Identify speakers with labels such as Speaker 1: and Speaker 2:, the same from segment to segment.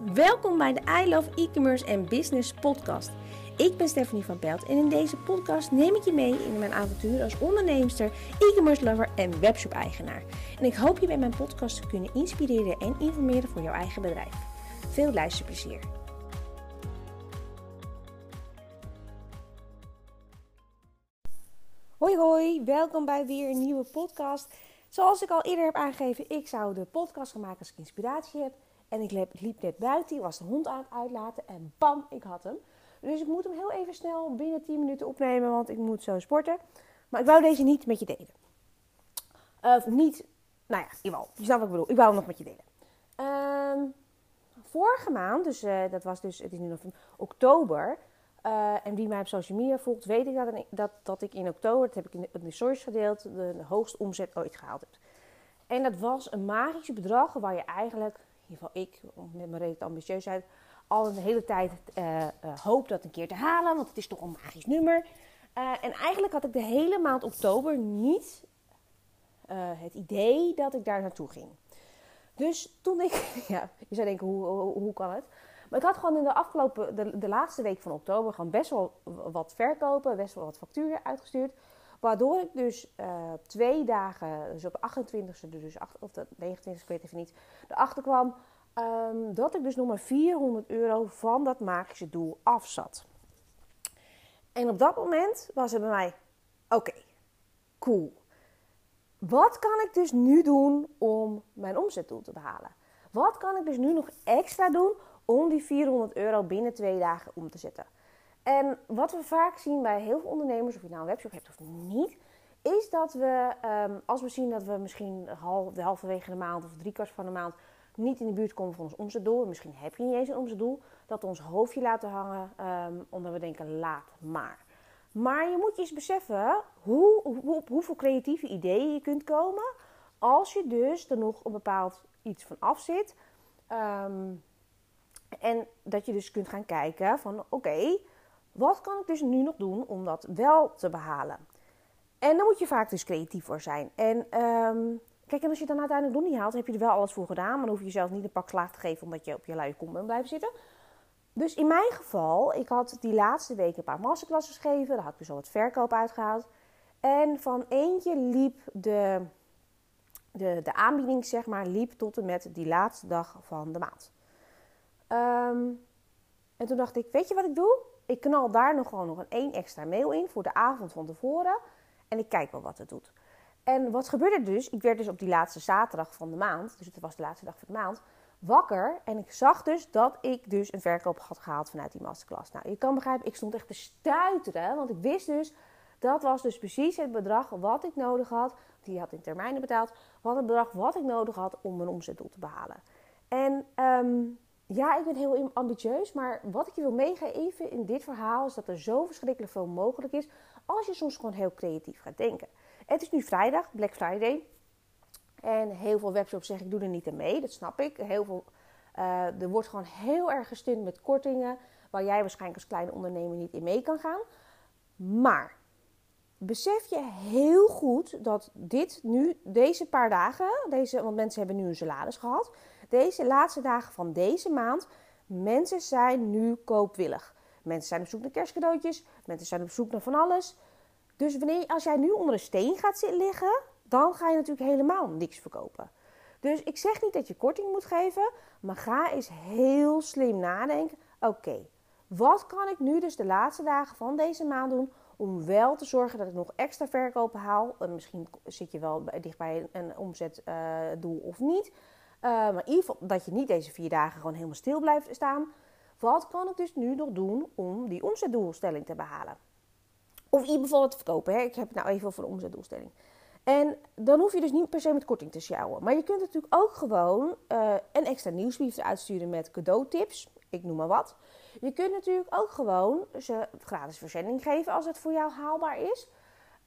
Speaker 1: Welkom bij de I Love E-commerce en Business podcast. Ik ben Stephanie van Pelt en in deze podcast neem ik je mee in mijn avontuur als onderneemster, e-commerce lover en webshop eigenaar. En ik hoop je met mijn podcast te kunnen inspireren en informeren voor jouw eigen bedrijf. Veel luisterplezier. Hoi hoi, welkom bij weer een nieuwe podcast. Zoals ik al eerder heb aangegeven, ik zou de podcast gaan maken als ik inspiratie heb. En ik liep net buiten, ik was de hond aan het uitlaten en bam, ik had hem. Dus ik moet hem heel even snel binnen 10 minuten opnemen, want ik moet zo sporten. Maar ik wou deze niet met je delen. Of niet, nou ja, jawel, je snapt wat ik bedoel. Ik wou hem nog met je delen. Ehm, vorige maand, dus uh, dat was dus, het is nu nog oktober. Uh, en wie mij op social media volgt, weet ik dat, dat, dat ik in oktober, dat heb ik in de, in gedeeld, de, de hoogste omzet ooit gehaald heb. En dat was een magisch bedrag waar je eigenlijk in ieder geval ik, met mijn redelijk ambitieusheid, al een hele tijd uh, hoop dat een keer te halen, want het is toch een magisch nummer. Uh, en eigenlijk had ik de hele maand oktober niet het idee dat ik daar naartoe ging. Dus toen ik, ja, je zou denken, hoe, hoe, hoe kan het? Maar ik had gewoon in de afgelopen, de, de laatste week van oktober, gewoon best wel wat verkopen, best wel wat facturen uitgestuurd. Waardoor ik dus uh, twee dagen, dus op 28e, dus of de 29e, ik weet even niet, erachter kwam um, dat ik dus nog maar 400 euro van dat magische doel afzat. En op dat moment was het bij mij, oké, cool. Wat kan ik dus nu doen om mijn omzetdoel te behalen? Wat kan ik dus nu nog extra doen om die 400 euro binnen twee dagen om te zetten? En wat we vaak zien bij heel veel ondernemers, of je nou een webshop hebt of niet, is dat we, um, als we zien dat we misschien half, de halverwege de maand of drie kwart van de maand niet in de buurt komen van ons omzetdoel, en misschien heb je niet eens een omzetdoel, dat we ons hoofdje laten hangen um, omdat we denken laat maar. Maar je moet je eens beseffen hoe, hoe, op hoeveel creatieve ideeën je kunt komen als je dus er nog een bepaald iets van af zit. Um, en dat je dus kunt gaan kijken van oké, wat kan ik dus nu nog doen om dat wel te behalen? En dan moet je vaak dus creatief voor zijn. En um, kijk, en als je dan uiteindelijk nog niet haalt, heb je er wel alles voor gedaan. Maar dan hoef je jezelf niet een pak slaag te geven omdat je op je luie kom bent blijven zitten. Dus in mijn geval, ik had die laatste week een paar masterclasses gegeven. Daar had ik dus al wat verkoop uitgehaald. En van eentje liep de, de, de aanbieding, zeg maar, liep tot en met die laatste dag van de maand. Um, en toen dacht ik, weet je wat ik doe? Ik knal daar nog gewoon nog een één extra mail in voor de avond van tevoren. En ik kijk wel wat het doet. En wat gebeurde dus? Ik werd dus op die laatste zaterdag van de maand, dus het was de laatste dag van de maand, wakker. En ik zag dus dat ik dus een verkoop had gehaald vanuit die masterclass. Nou, je kan begrijpen, ik stond echt te stuiteren. Want ik wist dus, dat was dus precies het bedrag wat ik nodig had. Die had in termijnen betaald. Wat het bedrag wat ik nodig had om mijn omzetdoel te behalen. En um, ja, ik ben heel ambitieus, maar wat ik je wil meegeven in dit verhaal is dat er zo verschrikkelijk veel mogelijk is als je soms gewoon heel creatief gaat denken. Het is nu vrijdag, Black Friday. En heel veel webshops zeggen ik doe er niet aan mee, dat snap ik. Heel veel, uh, er wordt gewoon heel erg gestund met kortingen, waar jij waarschijnlijk als kleine ondernemer niet in mee kan gaan. Maar besef je heel goed dat dit nu, deze paar dagen, deze, want mensen hebben nu een salaris gehad deze laatste dagen van deze maand, mensen zijn nu koopwillig. Mensen zijn op zoek naar kerstcadeautjes, mensen zijn op zoek naar van alles. Dus wanneer, als jij nu onder een steen gaat zitten liggen, dan ga je natuurlijk helemaal niks verkopen. Dus ik zeg niet dat je korting moet geven, maar ga eens heel slim nadenken. Oké, wat kan ik nu dus de laatste dagen van deze maand doen om wel te zorgen dat ik nog extra verkopen haal? En misschien zit je wel dicht bij een omzetdoel uh, of niet. Uh, maar in ieder geval dat je niet deze vier dagen gewoon helemaal stil blijft staan. Wat kan ik dus nu nog doen om die omzetdoelstelling te behalen? Of ieder geval te verkopen. Hè? Ik heb nou even over de omzetdoelstelling. En dan hoef je dus niet per se met korting te sjouwen. Maar je kunt natuurlijk ook gewoon uh, een extra nieuwsbrief uitsturen met cadeautips. Ik noem maar wat. Je kunt natuurlijk ook gewoon ze gratis verzending geven als het voor jou haalbaar is.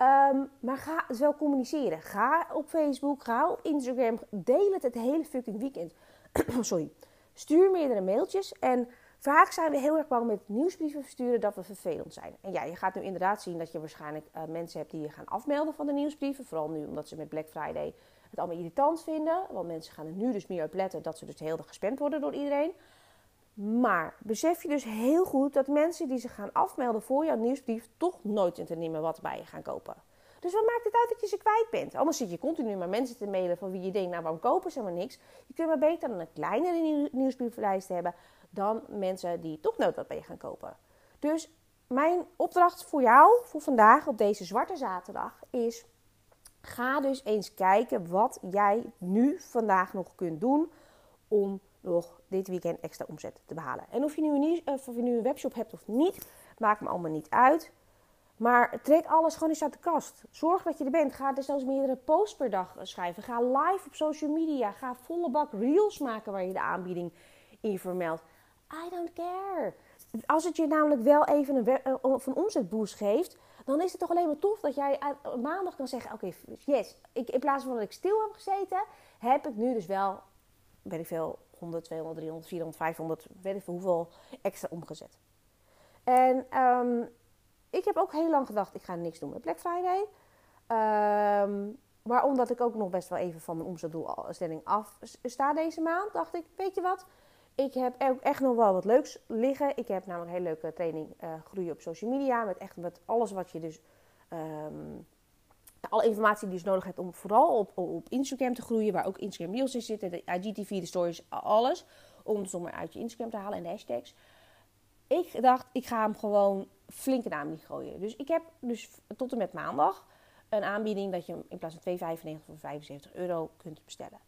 Speaker 1: Um, maar ga het wel communiceren. Ga op Facebook, ga op Instagram. Deel het hele fucking weekend. Sorry. Stuur meerdere mailtjes. En vaak zijn we heel erg bang met nieuwsbrieven versturen dat we vervelend zijn. En ja, je gaat nu inderdaad zien dat je waarschijnlijk uh, mensen hebt die je gaan afmelden van de nieuwsbrieven. Vooral nu omdat ze met Black Friday het allemaal irritant vinden. Want mensen gaan er nu dus meer op letten dat ze dus heel erg gespamd worden door iedereen. Maar besef je dus heel goed dat mensen die zich gaan afmelden voor jouw nieuwsbrief toch nooit in te nemen wat bij je gaan kopen. Dus wat maakt het uit dat je ze kwijt bent? Anders zit je continu maar mensen te mailen van wie je denkt, nou waarom kopen ze maar niks? Je kunt maar beter een kleinere nieuwsbrieflijst hebben dan mensen die toch nooit wat bij je gaan kopen. Dus mijn opdracht voor jou, voor vandaag op deze zwarte zaterdag, is ga dus eens kijken wat jij nu vandaag nog kunt doen om nog dit weekend extra omzet te behalen. En of je nu een, of je nu een webshop hebt of niet, maakt me allemaal niet uit. Maar trek alles gewoon eens uit de kast. Zorg dat je er bent. Ga er zelfs meerdere posts per dag schrijven. Ga live op social media. Ga volle bak reels maken waar je de aanbieding in vermeldt. I don't care. Als het je namelijk wel even een, eh, een omzetboost geeft, dan is het toch alleen maar tof dat jij maandag kan zeggen: Oké, yes, ik, in plaats van dat ik stil heb gezeten, heb ik nu dus wel, weet ik veel, 100, 200, 300, 400, 500, weet ik veel hoeveel extra omgezet. En um, ik heb ook heel lang gedacht, ik ga niks doen met Black Friday. Um, maar omdat ik ook nog best wel even van mijn omzetdoelstelling af sta deze maand, dacht ik, weet je wat? Ik heb ook echt nog wel wat leuks liggen. Ik heb namelijk een hele leuke training uh, groeien op social media. Met echt met alles wat je dus... Um, alle informatie die je dus nodig hebt om vooral op, op Instagram te groeien. Waar ook Instagram Reels in zitten. De IGTV, de stories, alles. Om het zomaar uit je Instagram te halen en de hashtags. Ik dacht, ik ga hem gewoon flinke naam niet gooien. Dus ik heb dus tot en met maandag een aanbieding dat je hem in plaats van 2,95 voor 75 euro kunt bestellen.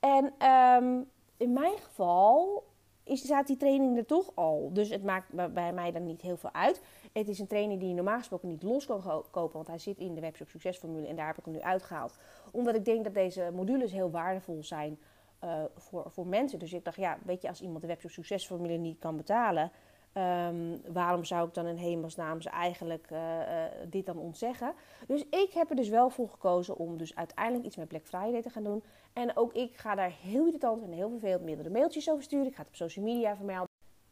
Speaker 1: En um, in mijn geval is, staat die training er toch al. Dus het maakt bij mij dan niet heel veel uit. Het is een training die je normaal gesproken niet los kan kopen. Want hij zit in de webshop succesformule en daar heb ik hem nu uitgehaald. Omdat ik denk dat deze modules heel waardevol zijn uh, voor, voor mensen. Dus ik dacht, ja, weet je, als iemand de webshop succesformule niet kan betalen Um, waarom zou ik dan in hemelsnaam ze eigenlijk uh, uh, dit dan ontzeggen? Dus ik heb er dus wel voor gekozen om dus uiteindelijk iets met Black Friday te gaan doen. En ook ik ga daar heel irritant en heel vervelend meerdere mailtjes over sturen. Ik ga het op social media vermelden.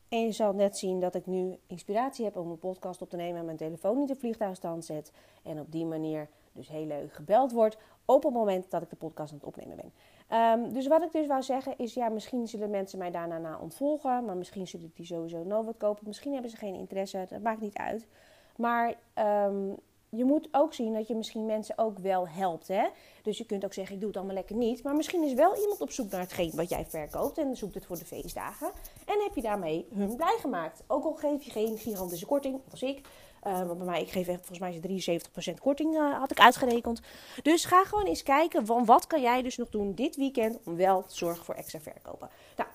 Speaker 1: En je zal net zien dat ik nu inspiratie heb om een podcast op te nemen en mijn telefoon niet op vliegtuigstand zet. En op die manier dus heel leuk gebeld wordt op het moment dat ik de podcast aan het opnemen ben. Um, dus wat ik dus wou zeggen is, ja, misschien zullen mensen mij daarna na ontvolgen, maar misschien zullen die sowieso nog wat kopen. Misschien hebben ze geen interesse, dat maakt niet uit. Maar um, je moet ook zien dat je misschien mensen ook wel helpt. Hè? Dus je kunt ook zeggen, ik doe het allemaal lekker niet. Maar misschien is wel iemand op zoek naar hetgeen wat jij verkoopt. En zoekt het voor de feestdagen. En heb je daarmee hun blij gemaakt. Ook al geef je geen gigantische korting, als ik. Uh, want bij mij, ik geef echt, volgens mij 73% korting, uh, had ik uitgerekend. Dus ga gewoon eens kijken van wat kan jij dus nog doen dit weekend om wel te zorgen voor extra verkopen. Nou,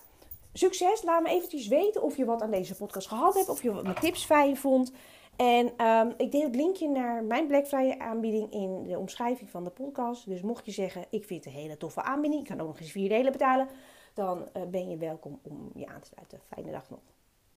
Speaker 1: succes. Laat me eventjes weten of je wat aan deze podcast gehad hebt. Of je mijn tips fijn vond. En um, ik deel het linkje naar mijn Black Friday aanbieding in de omschrijving van de podcast. Dus mocht je zeggen, ik vind het een hele toffe aanbieding. Ik kan ook nog eens vier delen betalen. Dan uh, ben je welkom om je aan te sluiten. Fijne dag nog.